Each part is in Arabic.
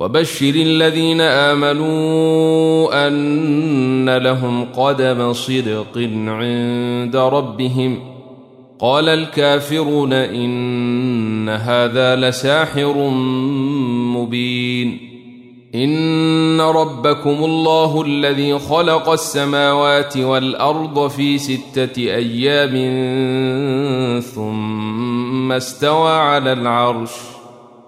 وبشر الذين آمنوا أن لهم قدم صدق عند ربهم. قال الكافرون إن هذا لساحر مبين. إن ربكم الله الذي خلق السماوات والأرض في ستة أيام ثم استوى على العرش.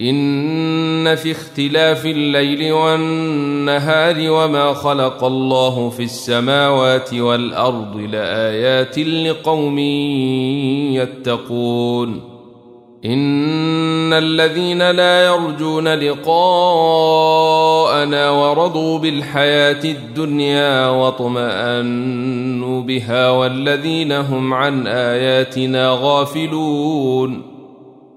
إن في اختلاف الليل والنهار وما خلق الله في السماوات والأرض لآيات لقوم يتقون. إن الذين لا يرجون لقاءنا ورضوا بالحياة الدنيا واطمأنوا بها والذين هم عن آياتنا غافلون.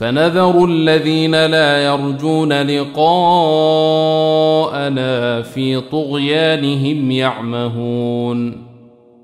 فنذر الذين لا يرجون لقاءنا في طغيانهم يعمهون.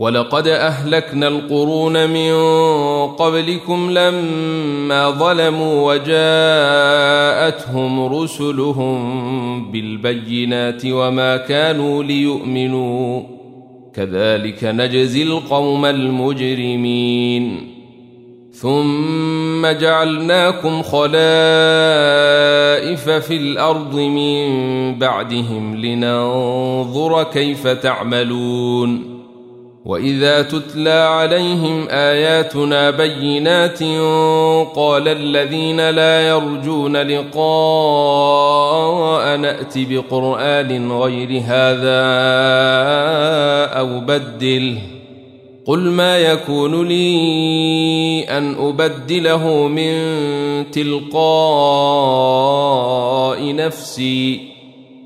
ولقد أهلكنا القرون من قبلكم لما ظلموا وجاءتهم رسلهم بالبينات وما كانوا ليؤمنوا. كذلك نجزي القوم المجرمين. ثم جعلناكم خلائف في الأرض من بعدهم لننظر كيف تعملون. واذا تتلى عليهم اياتنا بينات قال الذين لا يرجون لقاء نات بقران غير هذا أو بدله قل ما يكون لي ان ابدله من تلقاء نفسي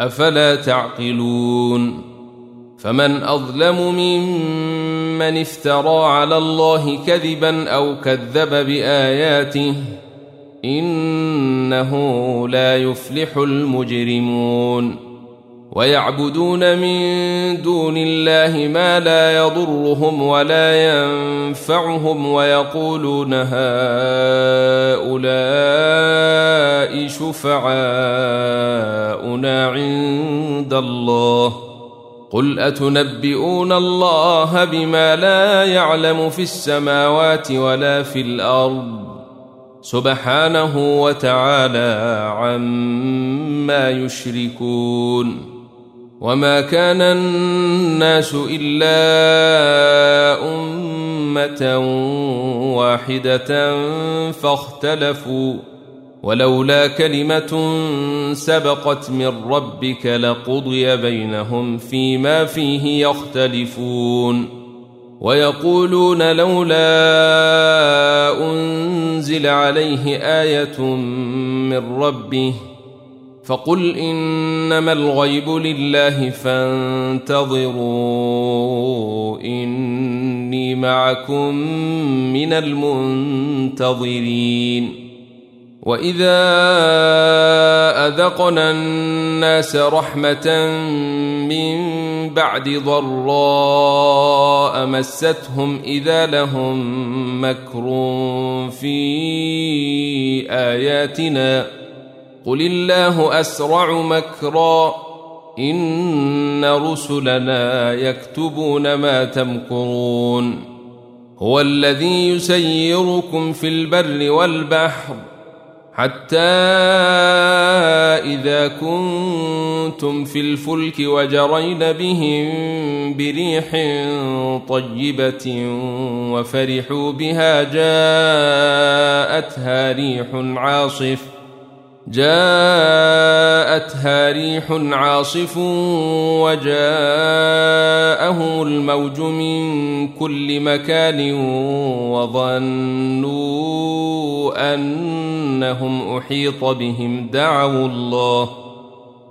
أفلا تعقلون فمن أظلم ممن افترى على الله كذبا أو كذب بآياته إنه لا يفلح المجرمون ويعبدون من دون الله ما لا يضرهم ولا ينفعهم ويقولون هؤلاء شفعاؤنا عند الله. قل أتنبئون الله بما لا يعلم في السماوات ولا في الأرض؟ سبحانه وتعالى عما يشركون. وما كان الناس الا امه واحدة فاختلفوا ولولا كلمه سبقت من ربك لقضي بينهم فيما فيه يختلفون ويقولون لولا انزل عليه إيه من ربه فقل إنما الغيب لله فانتظروا إني معكم من المنتظرين. وإذا أذقنا الناس رحمة من بعد ضراء مستهم إذا لهم مكر في آياتنا. قل الله اسرع مكرا ان رسلنا يكتبون ما تمكرون هو الذي يسيركم في البر والبحر حتى اذا كنتم في الفلك وجرين بهم بريح طيبه وفرحوا بها جاءتها ريح عاصف جاءتها ريح عاصف وجاءهم الموج من كل مكان وظنوا أنهم أحيط بهم. دعوا الله.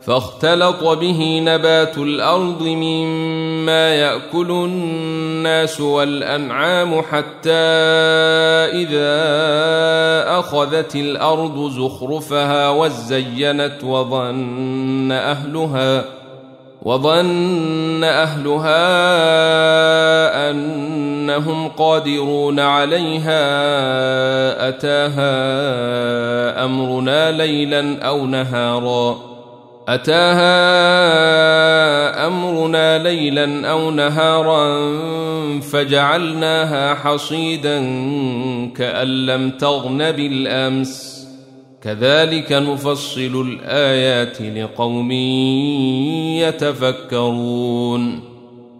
فاختلط به نبات الأرض مما يأكل الناس والأنعام حتى إذا أخذت الأرض زخرفها وزينت وظن أهلها وظن أهلها أنهم قادرون عليها أتاها أمرنا ليلا أو نهارا أتاها أمرنا ليلا أو نهارا فجعلناها حصيدا كأن لم تغن بالأمس. كذلك نفصل الآيات لقوم يتفكرون.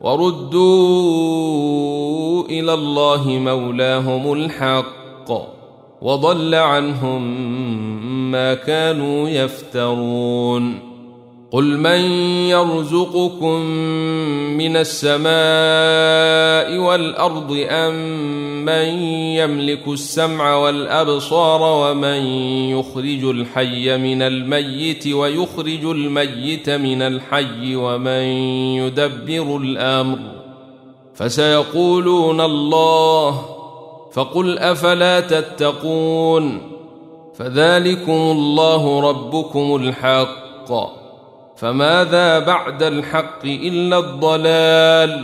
وردوا إلى الله مولاهم الحق وضل عنهم ما كانوا يفترون قل من يرزقكم من السماء والارض ام من يملك السمع والابصار ومن يخرج الحي من الميت ويخرج الميت من الحي ومن يدبر الامر فسيقولون الله فقل افلا تتقون فذلكم الله ربكم الحق فماذا بعد الحق إلا الضلال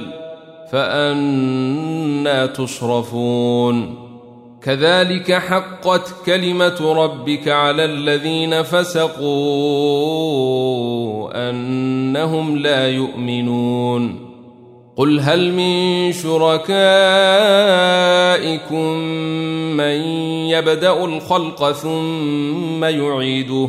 فأنا تصرفون كذلك حقت كلمة ربك على الذين فسقوا أنهم لا يؤمنون قل هل من شركائكم من يبدأ الخلق ثم يعيده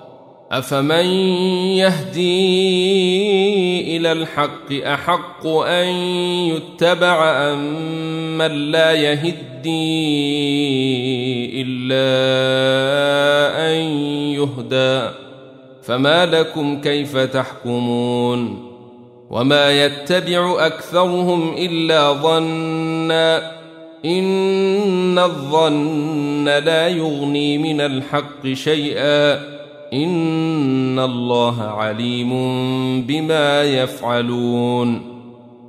افمن يهدي إلى الحق احق ان يتبع ام من لا يهدي الا ان يهدى فما لكم كيف تحكمون وما يتبع اكثرهم الا ظنا ان الظن لا يغني من الحق شيئا ان الله عليم بما يفعلون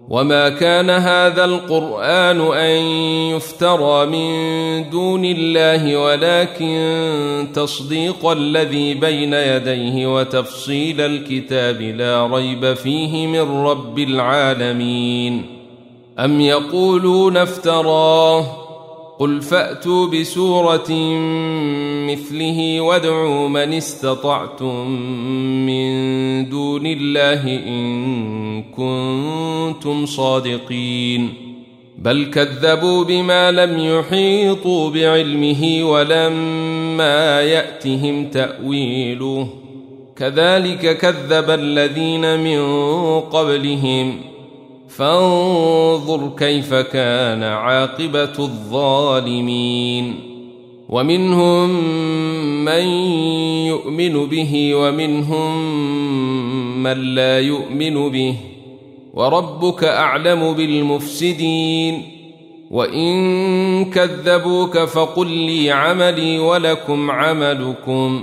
وما كان هذا القران ان يفترى من دون الله ولكن تصديق الذي بين يديه وتفصيل الكتاب لا ريب فيه من رب العالمين ام يقولون افتراه قل فأتوا بسورة مثله وادعوا من استطعتم من دون الله إن كنتم صادقين. بل كذبوا بما لم يحيطوا بعلمه ولما يأتهم تأويله. كذلك كذب الذين من قبلهم. فانظر كيف كان عاقبة الظالمين. ومنهم من يؤمن به ومنهم من لا يؤمن به. وربك أعلم بالمفسدين. وإن كذبوك فقل لي عملي ولكم عملكم.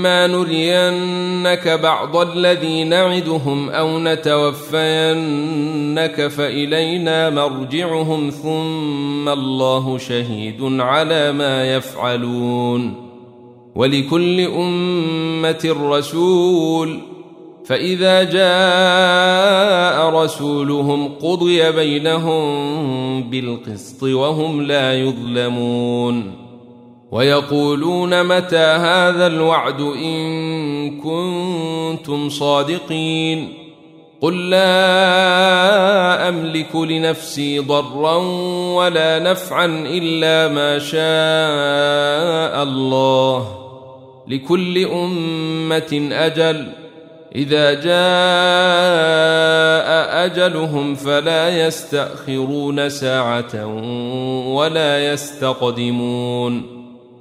واما نرينك بعض الذي نعدهم أو نتوفينك فالينا مرجعهم ثم الله شهيد على ما يفعلون ولكل امه رسول فإذا جاء رسولهم قضي بينهم بالقسط وهم لا يظلمون ويقولون متى هذا الوعد إن كنتم صادقين قل لا أملك لنفسي ضرا ولا نفعا إلا ما شاء الله لكل أمة أجل إذا جاء أجلهم فلا يستأخرون ساعة ولا يستقدمون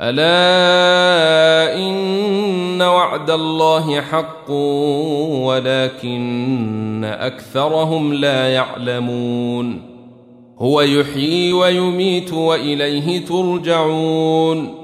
ألا إن وعد الله حق ولكن أكثرهم لا يعلمون. هو يحيي ويميت وإليه ترجعون.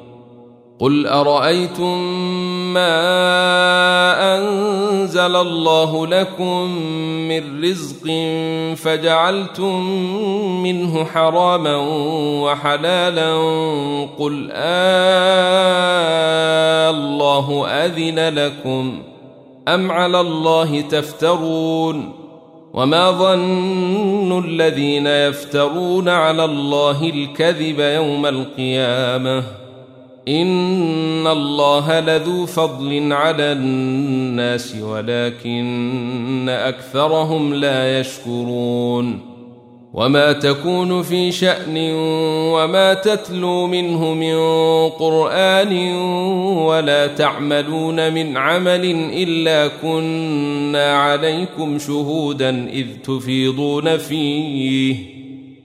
قل ارايتم ما انزل الله لكم من رزق فجعلتم منه حراما وحلالا قل آه الله اذن لكم ام على الله تفترون وما ظن الذين يفترون على الله الكذب يوم القيامه ان الله لذو فضل على الناس ولكن اكثرهم لا يشكرون وما تكون في شان وما تتلو منه من قران ولا تعملون من عمل الا كنا عليكم شهودا اذ تفيضون فيه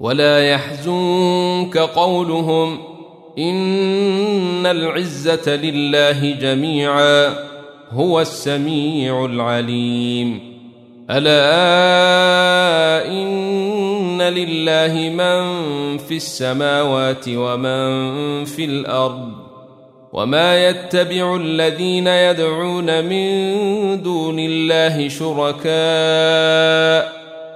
ولا يحزنك قولهم إن العزة لله جميعا هو السميع العليم. ألا إن لله من في السماوات ومن في الأرض وما يتبع الذين يدعون من دون الله شركاء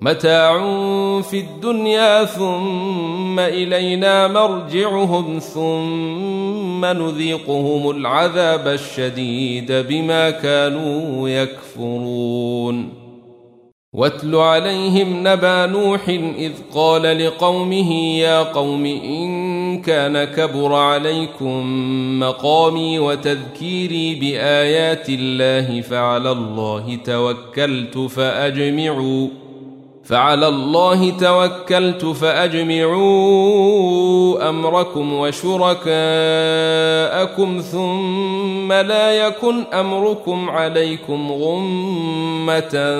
متاع في الدنيا ثم إلينا مرجعهم ثم نذيقهم العذاب الشديد بما كانوا يكفرون. واتل عليهم نبأ نوح إذ قال لقومه يا قوم إن كان كبر عليكم مقامي وتذكيري بآيات الله فعلى الله توكلت فأجمعوا. فعلى الله توكلت فأجمعوا أمركم وشركاءكم ثم لا يكن أمركم عليكم غمة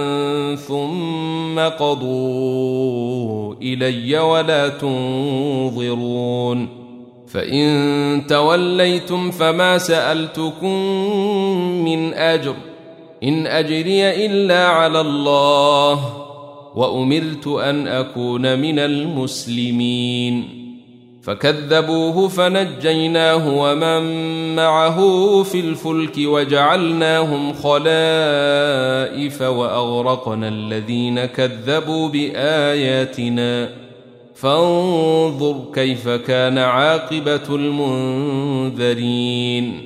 ثم قضوا إلي ولا تنظرون فإن توليتم فما سألتكم من أجر إن أجري إلا على الله وأمرت أن أكون من المسلمين. فكذبوه فنجيناه ومن معه في الفلك وجعلناهم خلائف وأغرقنا الذين كذبوا بآياتنا. فانظر كيف كان عاقبة المنذرين.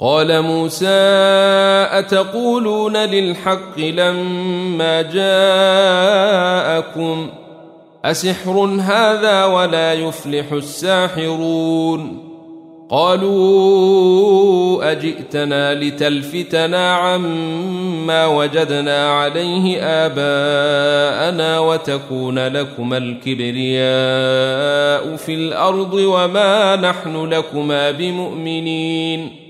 قال موسى أتقولون للحق لما جاءكم؟ أسحر هذا ولا يفلح الساحرون. قالوا أجئتنا لتلفتنا عما وجدنا عليه آباءنا وتكون لكما الكبرياء في الأرض وما نحن لكما بمؤمنين.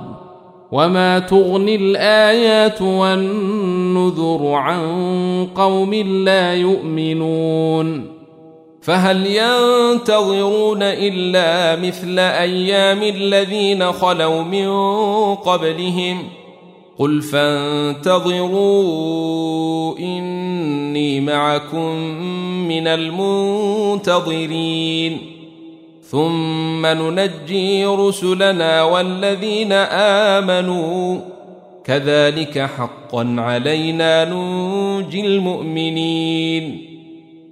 وما تغني الايات والنذر عن قوم لا يؤمنون فهل ينتظرون الا مثل أيام الذين خلوا من قبلهم قل فانتظروا اني معكم من المنتظرين ثم ننجي رسلنا والذين آمنوا. كذلك حقا علينا ننجي المؤمنين.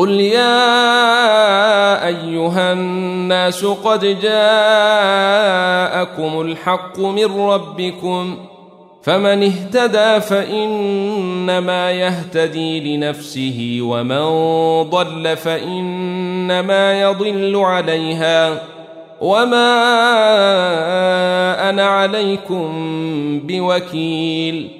قل يا أيها الناس قد جاءكم الحق من ربكم فمن اهتدى فإنما يهتدي لنفسه ومن ضل فإنما يضل عليها وما أنا عليكم بوكيل